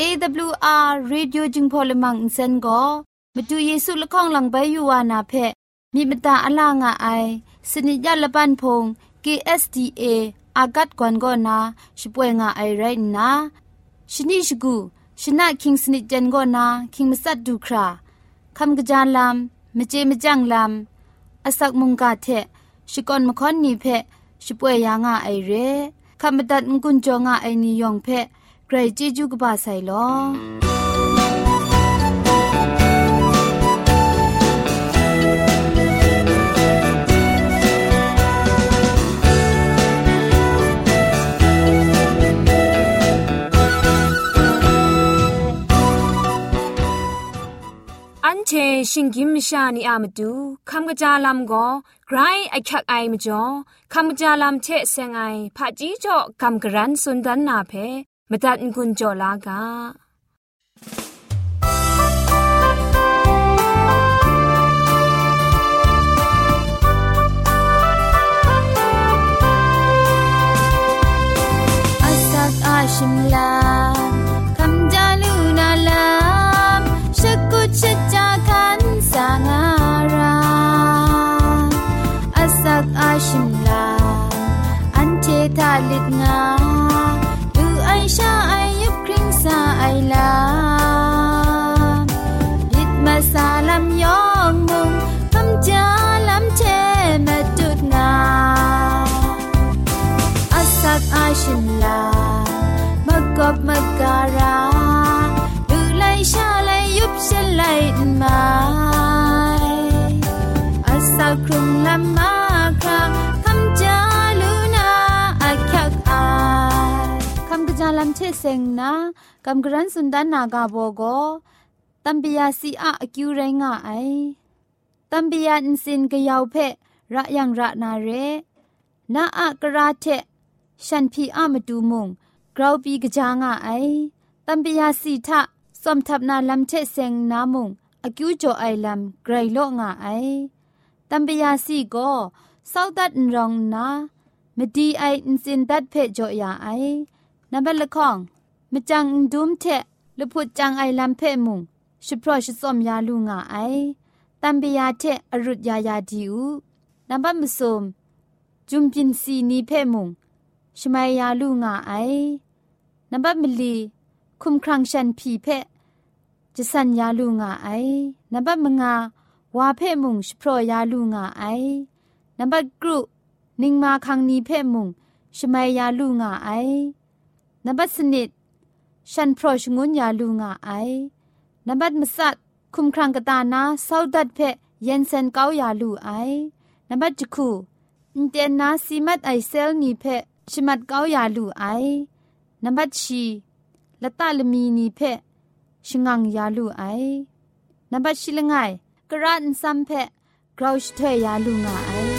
ရေดิโอจึงพอลมังอินเซนก็มาดูเยซูละข้องหลังใบยูวานาเพมีมตาอลางอไอสนิยาละปันพง KSDA อากัดกวนก็นาช่วยงาไอไรนะชนิชกูชนะคิงสนิจันก็นาคิงมัสัดดูคราคำกระจานลำมเจมจังลำอาศักมุงกาเทชิกอนมคอนนีเพช่วยยางาไอเรคำบัดงกุนจงาไอนิยองเพ ใครจิจูกบาไซลออันเชชิงกิมชานีอามาดูคำกะจาลำก็ไกรไอคักไอมาจ่อคำกะจาลำเชเซงไอผาจีจ่อคำกระรันสุนดันนาเพ มตัดกุญจ่อลากาอาสักอาชิมลา ไลมาอาสักครุงลำมาคราคำจาลูนาอาคักอายคำกระจาลำเชเซงนะคำกระรันสุนดานากาโบโกตัมปิยาสีอาคิวไรงาไอตัมปิยาอินสินกยาวเพระยังระนาเรนาอะกราเทฉันพีอามาดูมุงกราวปีกจางอะไอตัมปยาสีทะสมทับนาลัมเทเซงนามุง အကျူးကျော်အိုင်လမ်ဂရိလော့ငါအိုင်တံပယာစီကိုစောက်ဒတ်ရောင်နာမဒီအိုင်အင်စင်ဒတ်ဖဲကျော်ယာအိုင်နဘလခေါင်မကြံဒုံထက်လဖုတ်ကြံအိုင်လမ်ဖဲမုံရှပရရှစောမြာလူငါအိုင်တံပယာထက်အရုယာယာဒီဥနဘမစုံจุมพินซีนีเพ่มุงชมายาลูงาไอนบับมลี คุมครังชันพีเพ่ จะสัญญาลูงาไอนับมงาวาเพ่มุงสโปรยาลูงาไอนับกรุนิงมาคังนีเพ่มุงชมายาลูงาไอนับสนิดฉันโปรชงุนยาลูงาไอนับมสัดคุมครังกตานาเศร้าดัดเพ่เย็นเซนเกายาลูไอนับจคูอินเตนาซีมัดไอเซลนีเพชิมัดเกาอยาลูไอนับชีละตาลมีนีเพ ชงังยาลูไอนับชิลงไงกระนซัมเพกราวชเทยาลูงาไอ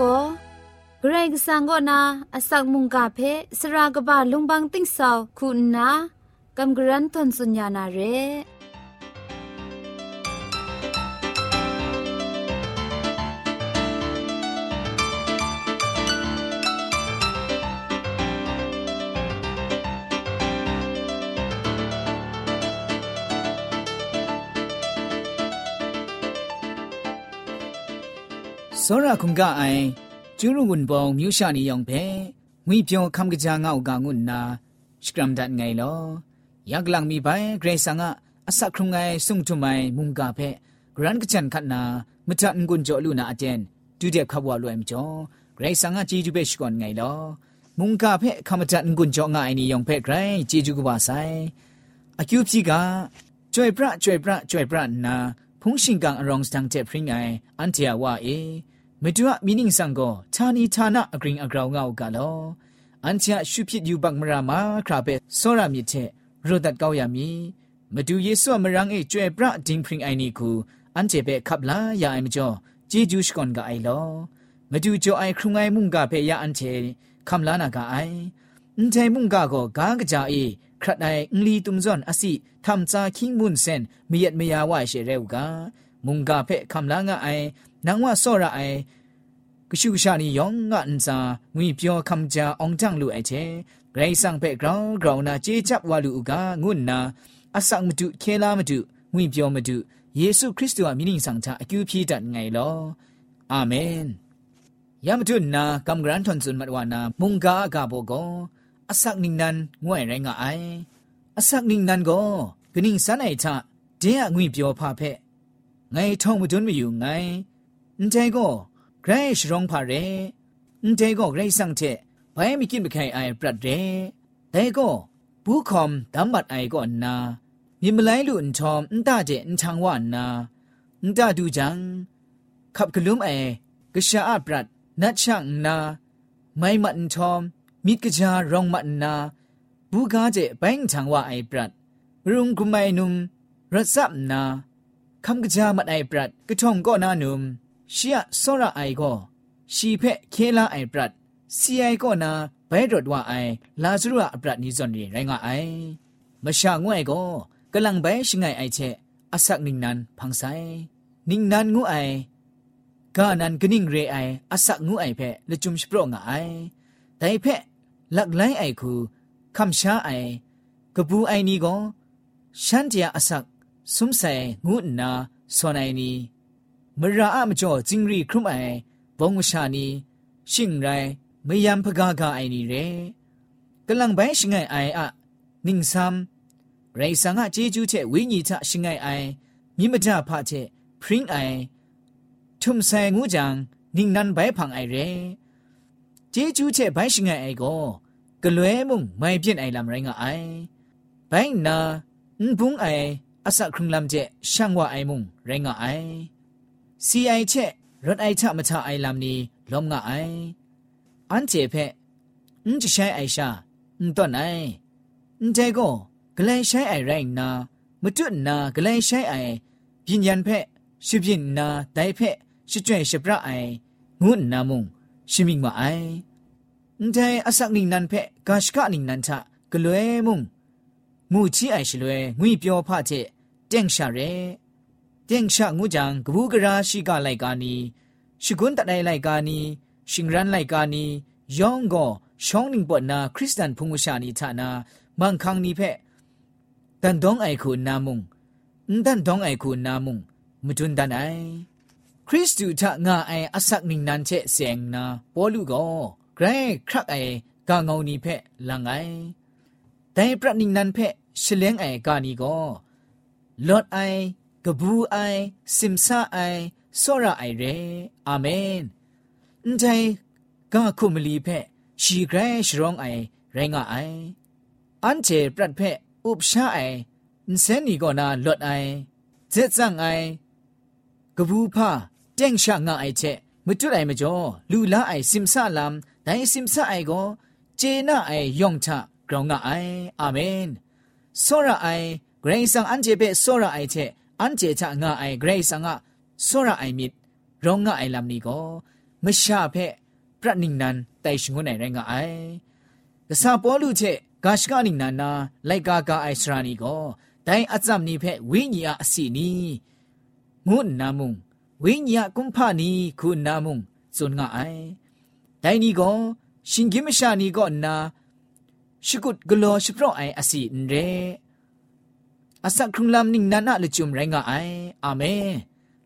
กเกรงสังก็นาอสักมุงกาเพสรากบาลุงบังติ้งสาวคุณนากำกรันทนสุญญานาเร စောရခုံကအိုင်ကျူးရုံဝန်ပေါင်မြူရှာနေယောင်ပဲငွေပြောခမ်ကကြာငောက်ကငုနာစကရမ်ဒတ်ငိုင်လောယက်လန်မီပိုင်ဂရေဆာငါအစခရုံငိုင်ဆုံထုမိုင်မုန်ကဖဲဂရန်ကချန်ခတ်နာမချန်ကွန်ကြောလူနာအကျန်ဒူတဲ့ခပ်ဝလွယ်မကျော်ဂရေဆာငါជីဂျူပဲရှိကွန်ငိုင်လောမုန်ကဖဲခမချန်ကွန်ကြောငါအိုင်နီယောင်ဖဲဂရိုင်းជីဂျူကပါဆိုင်အကျူပြီကကျွဲ့ပြကျွဲ့ပြကျွဲ့ပြနာဖုန်ရှင်ကန်အရောင်စတန်တဲ့ဖရင်ငိုင်အန်တီယာဝါအေ မတူအမီနင်းဆောင်ကိုဌာနီဌာနအဂရင်အဂရောင်ငေါကလောအန်ချာရှုဖြစ်ယူဘတ်မရာမာခရာပဲစောရမြစ်ချက်ရိုဒတ်ကောက်ရမီမတူယေဆုမရန်းအေကျွဲပရဒင်းဖရင်အိုင်နီကူအန်ချေပဲခပ်လာယာအိမ်ကျော်ဂျေဂျူးရှ်ကွန်ကအိုင်လောမတူကျော်အိုင်ခရုငိုင်းမှုန်ကပဲယာအန်ချေခမ်လာနာကအိုင်အန်ချေမှုန်ကကိုဂါကကြအေခရတ်တိုင်ငလီတုံဇွန်အစီသမ်ချာခင်းမွန်းစန်မြက်မယာဝါရှေရဲဝကာ မုန်ကဖက်ခမ်လာငါအိုင်နန်ဝဆော့ရအိုင်ကရှုကရှာနီယောင်ငါအန်စာငွေပြောခမ်ကြအောင်တန့်လူအချေဂရိဆန်ဖက်ဂရောင်းဂရောင်းနာချေချပ်ဝါလူကငုနာအဆောင်မတုခဲလာမတုငွေပြောမတုယေရှုခရစ်တုဟာမြင့်ဆောင်ချအကျူးပြေးတတ်ငိုင်လောအာမင်ယမတုနာကမ္ဂရန်ထွန်စွန်မတ်ဝါနာမုန်ကာကဘောကောအစက်နင်းနန်ငွေရိုင်းငါအိုင်အစက်နင်းနန်ကိုဂနင်းစနိုင်ချဒင်းအငွေပြောဖဖက် ไงท่องมาจนไม่อยู่ไงนใจก็ใครชร้องพาเรนใจก็ใครสั่งเทไปไม่กินไปใครไอประเดแต่ก็ผู้คอมดำบัดไอก็นามีมาไล่ลุ่นทอมนตาเจนชังว่านนานตาดูจัง ขับกระลุมไอกระชาอาปรัดนัดช่างนา ไม่มันทอมมิดกระชารองมันนาบูกาเจแบงชังว่าไอปรัด รุงกุมไมนุมรัศมนา คำกะจามันไอปรัดกะทองก็นานุมရှီယစောရအိုင်ကိုရှီဖက်ခဲလာအိုင်ပရတ်စီအိုင်ကိုနာဘဲဒရတ်ဝအိုင်လာဇရအပရတ်နီဇွန်ရီရိုင်းငါအိုင်မရှာငွဲ့ကိုကလန်ဘဲရှိငိုင်အိုင်ချက်အဆက်နင်းနန်ဖန်းဆိုင်နင်းနန်ငူအိုင်กานันกนิ่งเรไออาศักงูไอเพละจุมสโปรงไอแต่เพลักไ สุมใส่งุนนาสวนไอนี้มราอามจ่อจิงรีครุมไอบงวชานีชิงไรไม่ยามพกากาไอนี้เรกำลังไปชิงไอไออะนิ่งซ้ำไรสังอาเจจูเจวิญีทะชิงไอไอมิมจ่าพะเจพริ้งไอ ทุมใส่งูจังนิ่งนันไปพังไอเรเจจูเจไปชิงไอไอก็กลัวมุงไม่เพี้ยนไอลำไรงไอไปนาอุ้งพุงไอ အစခရုံလမ်ချက်ရှန်ဝအိုင်မုံရိုင်းငါအိုင်စီအိုင်ချက်ရတ်အိုက်ချမချအိုင်လမ်နီလုံငါအိုင်အန်ချေဖက်အန်ချရှိုင်အိုင်ရှာအန်တော့နိုင်အန်တဲကိုဂလိုင်ရှိုင်အိုင်ရိုင်းနာမတွတ်နာဂလိုင်ရှိုင်အိုင်ပြင်းရန်ဖက်ရှိပြင်းနာဒိုင်ဖက်ရှိကျွဲ့ရှိပရအိုင်ငုနာမုံရှိမိမအိုင်အန်တဲအဆက်နိနန်ဖက်ဂါရှကနိနန်ချဂလွဲမုံငူချီအိုင်ရှိလွဲငွေပြောဖ တင့်ရှာရဲတင့်ရှာငူကြံကဘူးကရာရှိကလိုက်ကာနီရှိကွန်းတတိုင်းလိုက်ကာနီရှင်ရန်လိုက်ကာနီယောင်ကိုရှောင်းနင်းပေါ်နာခရစ်စတန်ဖုန်ရှာနီဌာနာမန်ခန်းနီဖက်တန်ဒေါငအိုက်ခုနာမုံတန်ဒေါငအိုက်ခုနာမုံမတွန်းတန်အိုင်ခရစ်တုထငါအိုင်အဆက်နင်းနန်ချက်ဆင်နာပေါ်လူကောဂရိုင်းခရက်အိုင်ကငောင်နီဖက်လန်ငိုင်တိုင်ပြနင်းနန်ဖက်ရှလင်းအိုင်ကာနီကော လော့အိုင်ကဘူးအိုင်စင်ဆာအိုင်စောရအိုင်ရဲအာမင်အန်တိုင်ကခုမလီဖက်ရှီဂရရှရောင်းအိုင်ရိုင်းကအိုင်အန်ချေပရတ်ဖက်ဥပရှာအိုင်အန်စန်နီကောနာလော့အိုင်ဇက်ဇန်အိုင်ကဘူးဖာတန့်ရှာငါအိုင်ချက်မတွတ်အိုင်မကျော်လူလာအိုင်စင်ဆာလမ်ဒိုင်စင်ဆာအိုင်ကိုဂျေနာအိုင်ယောင်ချဂရောင်းကအိုင်အာမင်စောရအိုင် ไอก็เจน่าไอยองชะกรองงาไออาเมนสระไอเกรงสังอันเจเปสระไอเจอันเจชะงาไอเกรซังอะโซระไอมิดร้องงาไอลำนี้ก็ မရှာဖက်ပရနိနန်တိုင်ရှငုံနိုင်ရိုင်းကအိုင်ကစားပေါ်လူချက်ဂါရှကနိနန်နာလိုက်ကာကာအိုင်စရာနီကိုဒိုင်အtzမ်နိဖက်ဝိညာအစီနီငုနာမုံဝိညာကုမ္ဖာနီခုနာမုံဇွန်ငါအိုင်ဒိုင်နီကိုရှင်ကိမရှာနီကိုနာရှိကုတ်ဂလောရှိပရောအိုင်အစီနရဲ အစခရုံလမ်နင်းနာနာလချုံရိုင်းကအိုင်အာမင်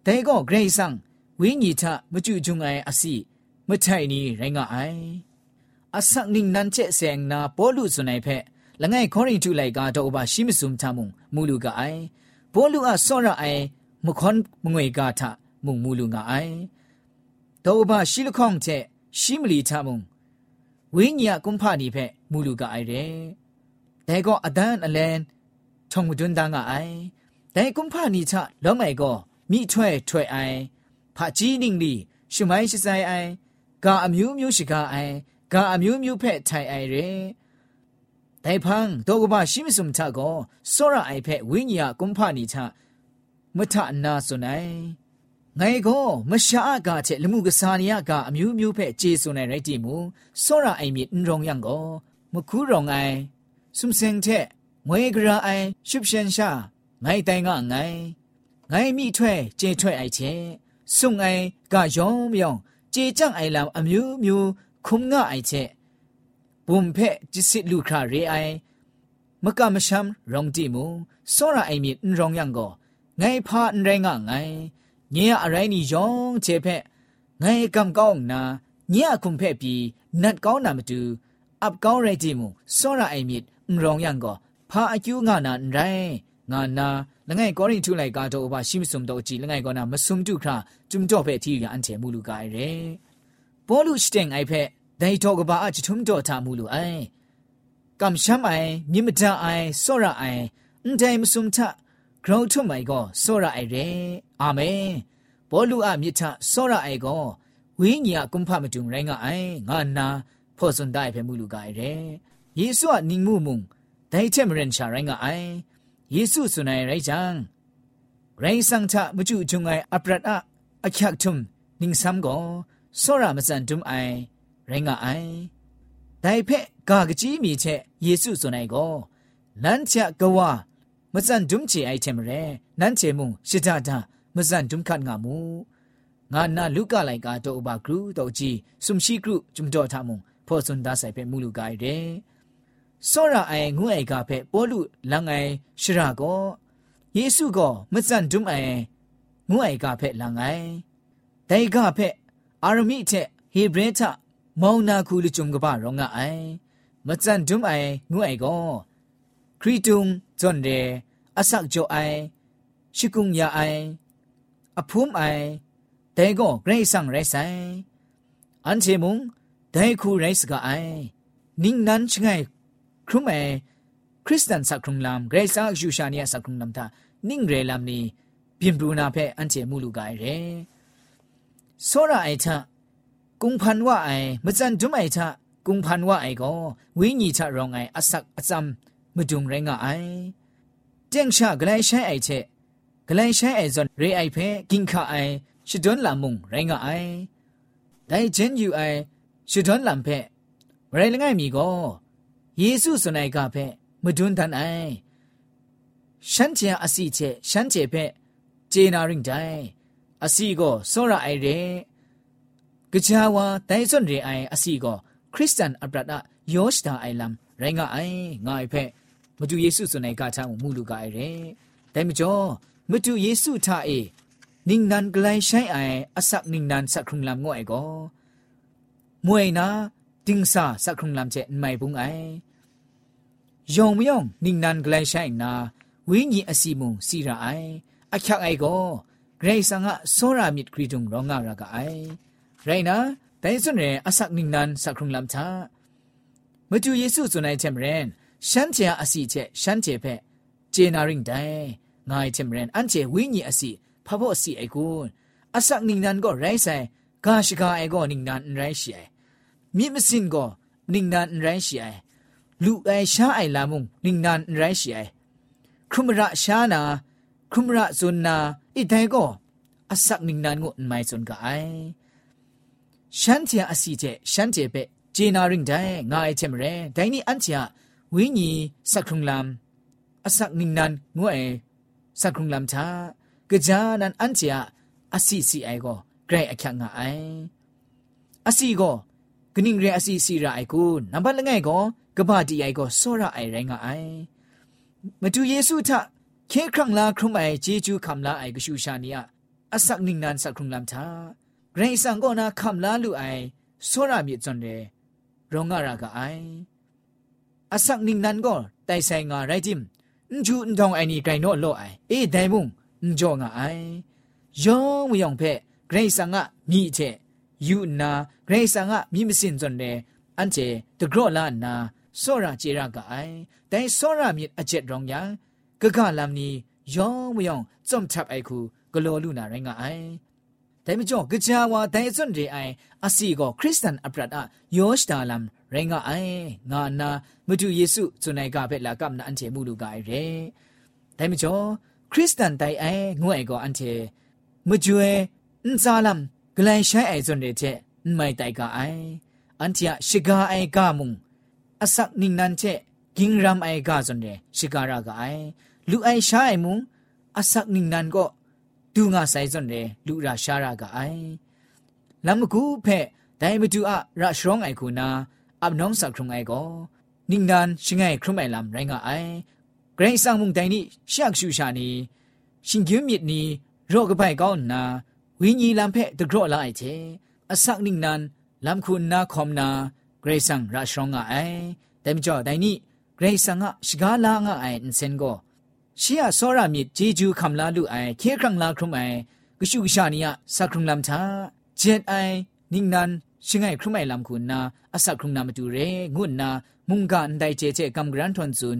တဲကိုဂရေဆန်ဝိညာထမကျူဂျုံအိုင်အစီမထိုင်နီရိုင်းကအိုင်အစနင်းနန်ချက်ဆင်နာပေါ်လူစွန်နိုင်ဖက်လငယ်ခေါရင်ထူလိုက်ကတော့ဘာရှိမစုံထမုံမူလူကအိုင်ပေါ်လူအစောရအိုင်မခွန်မငွေကထမုံမူလူငါအိုင်တော့ဘာရှိလခေါင်ချက်ရှိမလီထမုံဝိညာကွန်ဖာနီဖက်မူလူကအိုင်တဲ့တဲကောအဒန်အလန် ထုံဒွန်းတန်းကအိုင်တဲကွန်ဖာနီချလောမိုင်ကောမိထွဲထွဲအိုင်ဖာကြီးနင်းလီရှုမိုင်းရှိဆိုင်အိုင်ကာအမျိုးမျိုးရှိကအိုင်ကာအမျိုးမျိုးဖက်ထိုင်အိုင်ရဲတိုင်ဖန်တော့ကဘာရှိမစုံချကောစောရအိုင်ဖက်ဝိညာကွန်ဖာနီချမထနာစွနိုင်ငိုင်ကိုမရှာအကာချက်လမှုကစားနေရကအမျိုးမျိုးဖက်ကျေစွန်နေရိုက်တီမူစောရအိုင်မြင့်ရုံယံကိုမခူးရုံအိုင်စုံစင်တဲ့ ငွေကရာအိုင်ရှုပ်ရှင်ရှာငိုင်တိုင်ကငိုင်ငိုင်မိထွဲကျေထွဲအိုက်ချေစုံငိုင်ကယောင်မြောင်ကျေကြန့်အိုင်လာအမျိုးမျိုးခုံငါအိုက်ချေဘုံဖက်จิตစစ်လူခရာရေအိုင်မကမရှမ်ရောင်တိမူစောရအိုင်မြင့်ရောင်ရံကိုငိုင်ဖာအန်ရိုင်းကငိုင်ညင်အရိုင်းနီယောင်ချေဖက်ငိုင်ကံကောင်းနာညင်ခုံဖက်ပြီးနတ်ကောင်းနာမတူအပ်ကောင်းရိုက်တိမူစောရအိုင်မြင့်ရောင်ရံကို ဟာအကျူးငါနာရိုင်းငါနာလငယ်ကောရီထူလိုက်ကာတော့ဘာရှိမစုံတော့ကြည်လငယ်ကောနာမစုံတုခါจุမ်တော့ဖဲတီရအန်ချေမူလူကရဲဘောလူစတဲ့ငိုင်ဖဲဒိုင်တော့ကဘာအချုံတော့တာမူလူအိုင်ကမ်ရှမ်အိုင်မြင့်မတအိုင်ဆောရအိုင်အန်တိုင်မစုံချဂရောထုမိုင်ကောဆောရအိုင်ရဲအာမင်ဘောလူအမြစ်ထဆောရအိုင်ကောဝိညာဉ်ကွန်ဖမတုံရိုင်းကအိုင်ငါနာဖော်စွန်တိုင်ဖဲမူလူကရဲယေရှုအနင်းမှုမုံ ဒိုင်ချက်မရင်ရှာရိုင်းကအိုင်ယေစုစွန်နိုင်ရိုက်ချံရိုင်းဆောင်ချမကျူဂျုံငိုင်အပရတ်အအခက်ထုံနင်းဆမ်ကိုစောရမစန်တုံအိုင်ရိုင်းကအိုင်ဒိုင်ဖက်ကာကကြီးမီချက်ယေစုစွန်နိုင်ကိုနန်းချကဝါမစန်တုံချေအိုက်ချင်မရဲနန်းချေမုံရှစ်တာတာမစန်တုံခတ်ငါမူငါနာလူကလိုက်ကတော့ဘာဂရုတော့ကြီးစုံရှိဂရုဂျုံတော့ထမုံဖောစွန်ဒါဆိုင်ဖက်မူလူကိုင်တဲ့ စောရအိုင်ငွေကဖက်ပေါ်လူလန်အိုင်ရှရာကိုယေစုကိုမစန်ဒုံအိုင်ငွေကဖက်လန်အိုင်ဒိုင်ကဖက်အာရမိတဲ့ဟေဘရဲထမောင်နာခုလူဂျုံကပါရောငါအိုင်မစန်ဒုံအိုင်ငွေကိုခရီတုံဇွန်ဒေအဆက်ဂျိုအိုင်ရှိကုံယာအိုင်အဖုံးအိုင်ဒိုင်ကိုဂရိတ်ဆန်ရိုက်ဆိုင်အန်ချေမုံဒိုင်ခုရိုက်စကအိုင်နင်းနန်ချငိုင် ครุมเอคริสตันสักครุงลามเกรซักยูชานียสักครุงลามทานิ่งเรลามนี้พิมบรูนาเพอันเจมูลูกายเรโซราไอทะกุงพันว่าไอมจันจุมไอทะกุงพันว่าไอก็วิญญาณรองไออสักอจัมมดุงเรงไอเจงชากลายใช้ไอเชกลายใช้ไอซอนเรไอเพกินข้าไอชิดอนลามุงเรงไอได้เจนอยู่ไอชิดอนลามเพไรละไงมีก็ယေစုစွန်နိုင်ကဖဲမဒွန်းတန်အိုင်ရှမ်းချင်အစီချက်ရှမ်းချေဖဲဂျေနာရင်တိုင်အစီကို စောရအိုင်ရဲကြာဝါတိုင်စွန်ရေအိုင်အစီကိုခရစ်စတန်အပရဒယောရှတာအိုင်လမ်ရိုင်းကအိုင်ငါဖဲမတူယေစုစွန်နိုင်ကချောင်းမူလူကအိုင်ရဲတိုင်မကျော်မတူယေစုထအေနင်းနန်ဂလိုင်းဆိုင်အိုင်အဆက်နင်းနန်ဆက်ခုံလမ်ငွေကိုမွေနာ တင်းစာစခုံလမ်ချေမိုင်ပုန်အိုင်ယောင်မယောင်နင်းနန်ဂလိုင်းဆိုင်နာဝင်းကြီးအစီမုံစီရာအိုင်အခက်အိုင်ကိုဂရိတ်ဆန်ကစောရာမြစ်ခရီတုံရောငါရကအိုင်ရိုင်နာတိုင်စွန်ရဲအဆက်နင်းနန်စခုံလမ်ချာမကျူယေစုစွန်နိုင်ချင်မရင်ရှမ်းချေအစီချက်ရှမ်းချေဖက်ဂျေနာရင်တိုင်ငိုင်ချင်မရင်အန်ချေဝင်းကြီးအစီဖဖို့အစီအိုင်ကွန်းအဆက်နင်းနန်ကိုရိုင်းဆိုင်ဂါရှိကာအိုင်ကိုနင်းနန်ရိုင်းရှိအိုင် မြင့်မစင်ကိုနင်းနန်ရိုင်းရှိအိုင်လူအိုင်ရှားအိုင်လာမုံနင်းနန်ရိုင်းရှိအိုင်ခရုမရရှားနာခရုမရဇွန်နာဣတိုင်ကိုအဆက်နင်းနန်ကိုမိုင်ဇွန်ကအိုင်ရှမ်းချာအစီတဲ့ရှမ်းကျေပဲဂျေနာရင်ဒိုင်ငါအိချင်မရဲဒိုင်နီအန်ချာဝင်းညီစခရုံလမ်အစက်နင်းနန်ငွေစခရုံလမ်ချာကြာနန်အန်ချာအစီစီအိုင်ကိုဂရိတ်အခက်ငါအိုင်အစီ ကိုဂနင်းရအစီစီရအိုင်ကိုနံပါတ်လငယ်ကိုကဘာတီအိုင်ကိုစောရအိုင်ရိုင်းငါအိုင်မတူယေစုထခေခရံလာခရုမိုင်ဂျေဂျူခမ်လာအိုင်ကရှူရှာနီယအစက်နင်းနန်စခရုံလမ်ချာဂရိတ်ဆန်ကိုနာခမ်လာလူအိုင်စောရမြေဇွန်တယ်ရောငါရာကအိုင်အစက်နင်းနန်ကိုတိုင်ဆိုင်ငါရိုက်ဂျင်ဂျူန်ဒေါင်အိုင်နီဂိုင်နော့လော့အိုင်အေးဒိုင်မုံဂျောငါအိုင်ယောမယောင်ဖက်ဂရိတ်ဆန်ကမြည်ချက် ယူနာဂရိတ်ဆန်ကမြည်မစင်ဇွန်တယ်အန်ချေတဂရော့လာနာစောရကျေရကအိုင်တိုင်စောရမြစ်အချက်ရောင်ညာကကလမ်နီယောမယောင်စုံတပ်အိုက်ခုဂလောလူနာရင်ကအိုင်တိုင်မကျော်ကြာဝါတိုင်စွန်ရေအိုင်အစီကိုခရစ်စတန်အပရတ်အယောရှတာလမ်ရင်ကအိုင်ငါနာမတူယေစုဇွန်နိုင်ကဖက်လာကမ်နာအန်ချေမူလူကအိုင်ရဲတိုင်မကျော်ခရစ်စတန်တိုင်အိုင်ငွေကိုအန်ချေမကျွဲအန်ဇာလမ် ဂလိုင်ဆိုင်အိုင်ဇွန်ရေချက်မိုင်တိုင်ကအိုင်အန်ချာရှိဂါအိုင်ကမုံအစက်နင်းနန်ချက်ဂင်းရမ်အိုင်ကဇွန်ရေရှိဂါရာကအိုင်လူအိုင်ရှာအိုင်မုံအစက်နင်းနန်ကိုဒူငါဆိုင်စွန်တယ်လူရာရှာရာကအိုင်လမ်ကူဖဲဒိုင်မတူအရရှရောင်းအိုင်ခုနာအပ်နောင်းစခရုံအိုင်ကိုနင်းနန်ရှင်ငိုင်ခရုမိုင်လမ်ရိုင်းကအိုင်ဂရိတ်ဆောင်မုန်တိုင်နီရှက်ရှူရှာနီရှင်ကျင်းမြစ်နီရော့ကပိုင်ကောင်းနာ ဝင်းကြီးလမ်ဖဲတဂရော့လာအိုင်ချေအစက်နင်းနန်လမ်ခုနာခေါမနာဂရိတ်ဆောင်ရရှရောင်းအိုင်ဒိုင်မကျော်ဒိုင်နီဂရိတ်ဆောင်ကရှဂါလာငါအိုင်အန်စင်ကိုရှီယစောရမြစ်ဂျေဂျူခမ်လာလူအိုင်ခေခရံလာခရုမိုင်ကရှုကရှာနီယစခရုံလမ်ချာဂျက်အိုင်နင်းနန်ชิงไงครุไมลำคุณนาอาศักครุงนามาดูเรงุนนามุงกันไดเจเจกำกรันทนซุน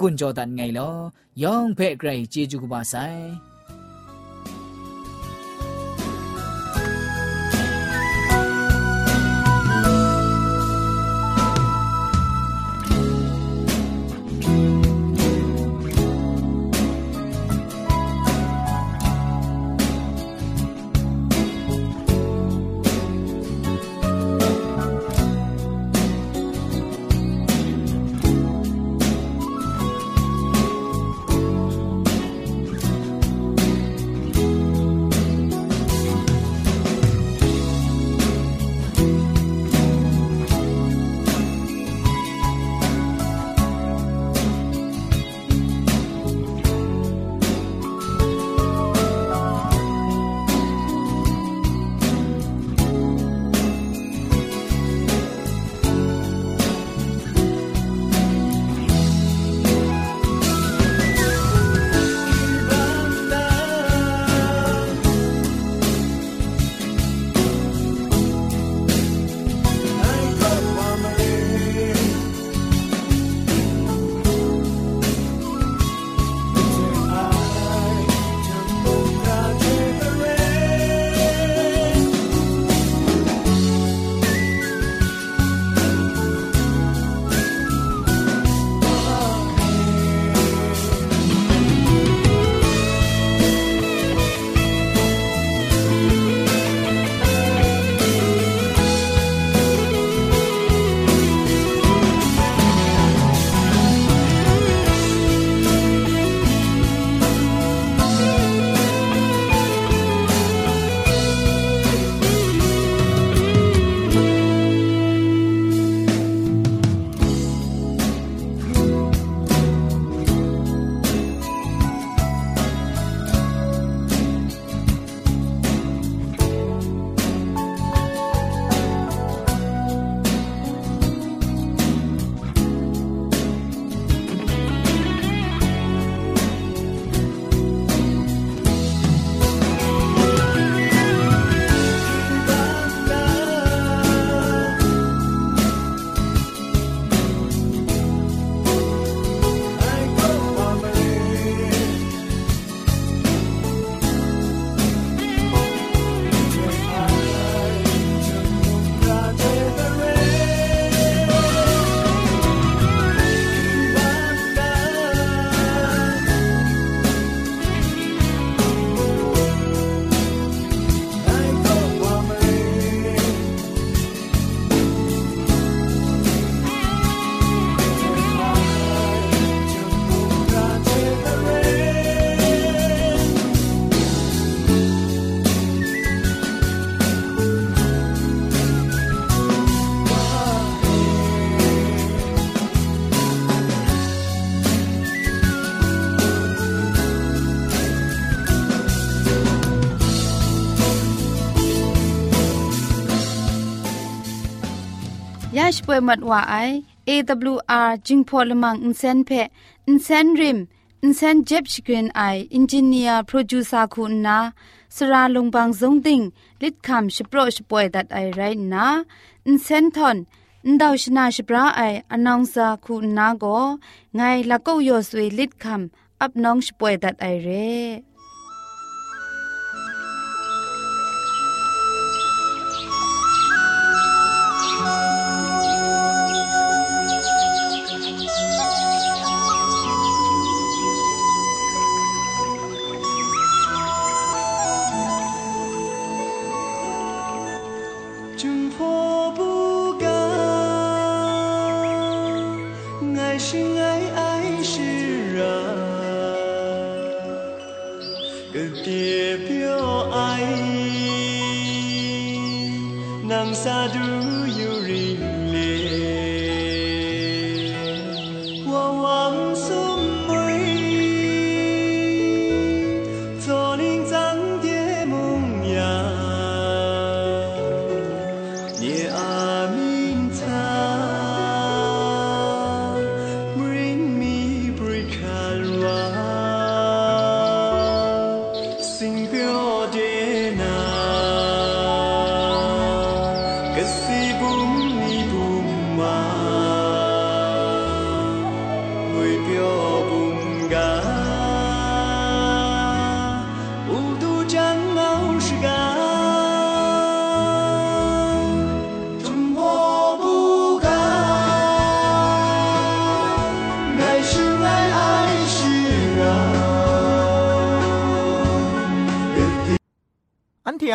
งุนจอดันไ วยมัดว่าไอ AWR จึงพอลมังอินเซนเพอินเซนริมอินเซนเจ็บชกรีนไออินจิเนียร์โปรดิวซาคุณนาสราลงบางสงติงลิดคำชิโปรชป่วยดัดไอไรนะอินเซนทอนอินดาวชนาชิปราไออนองซาคุณนาโกไงละก็ยอสวยลิดคำอับน้องชป่วยดัดไอเร่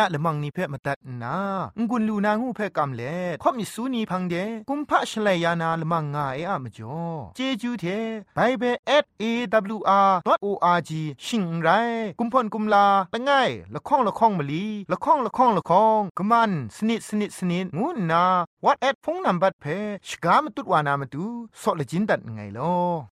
ะละมังนิเพ่มาตัดนางุนลูนางูเพ่กำเล่ข่อมิสูนีพังเดกุมพะชเลยานาละมังงาเออะมจ่อเจจูเทไปเบสเบิล @awr.org ชิงไรกุมพ่นกุมลาละง่ายละข้องละข้องมะลีละข้องละข้องละข้องกะมันสนิดสนิดสนิดงูนา what at พงนัมบัดเพชกามตุดวานามตุซอเลจินดัดไงลอ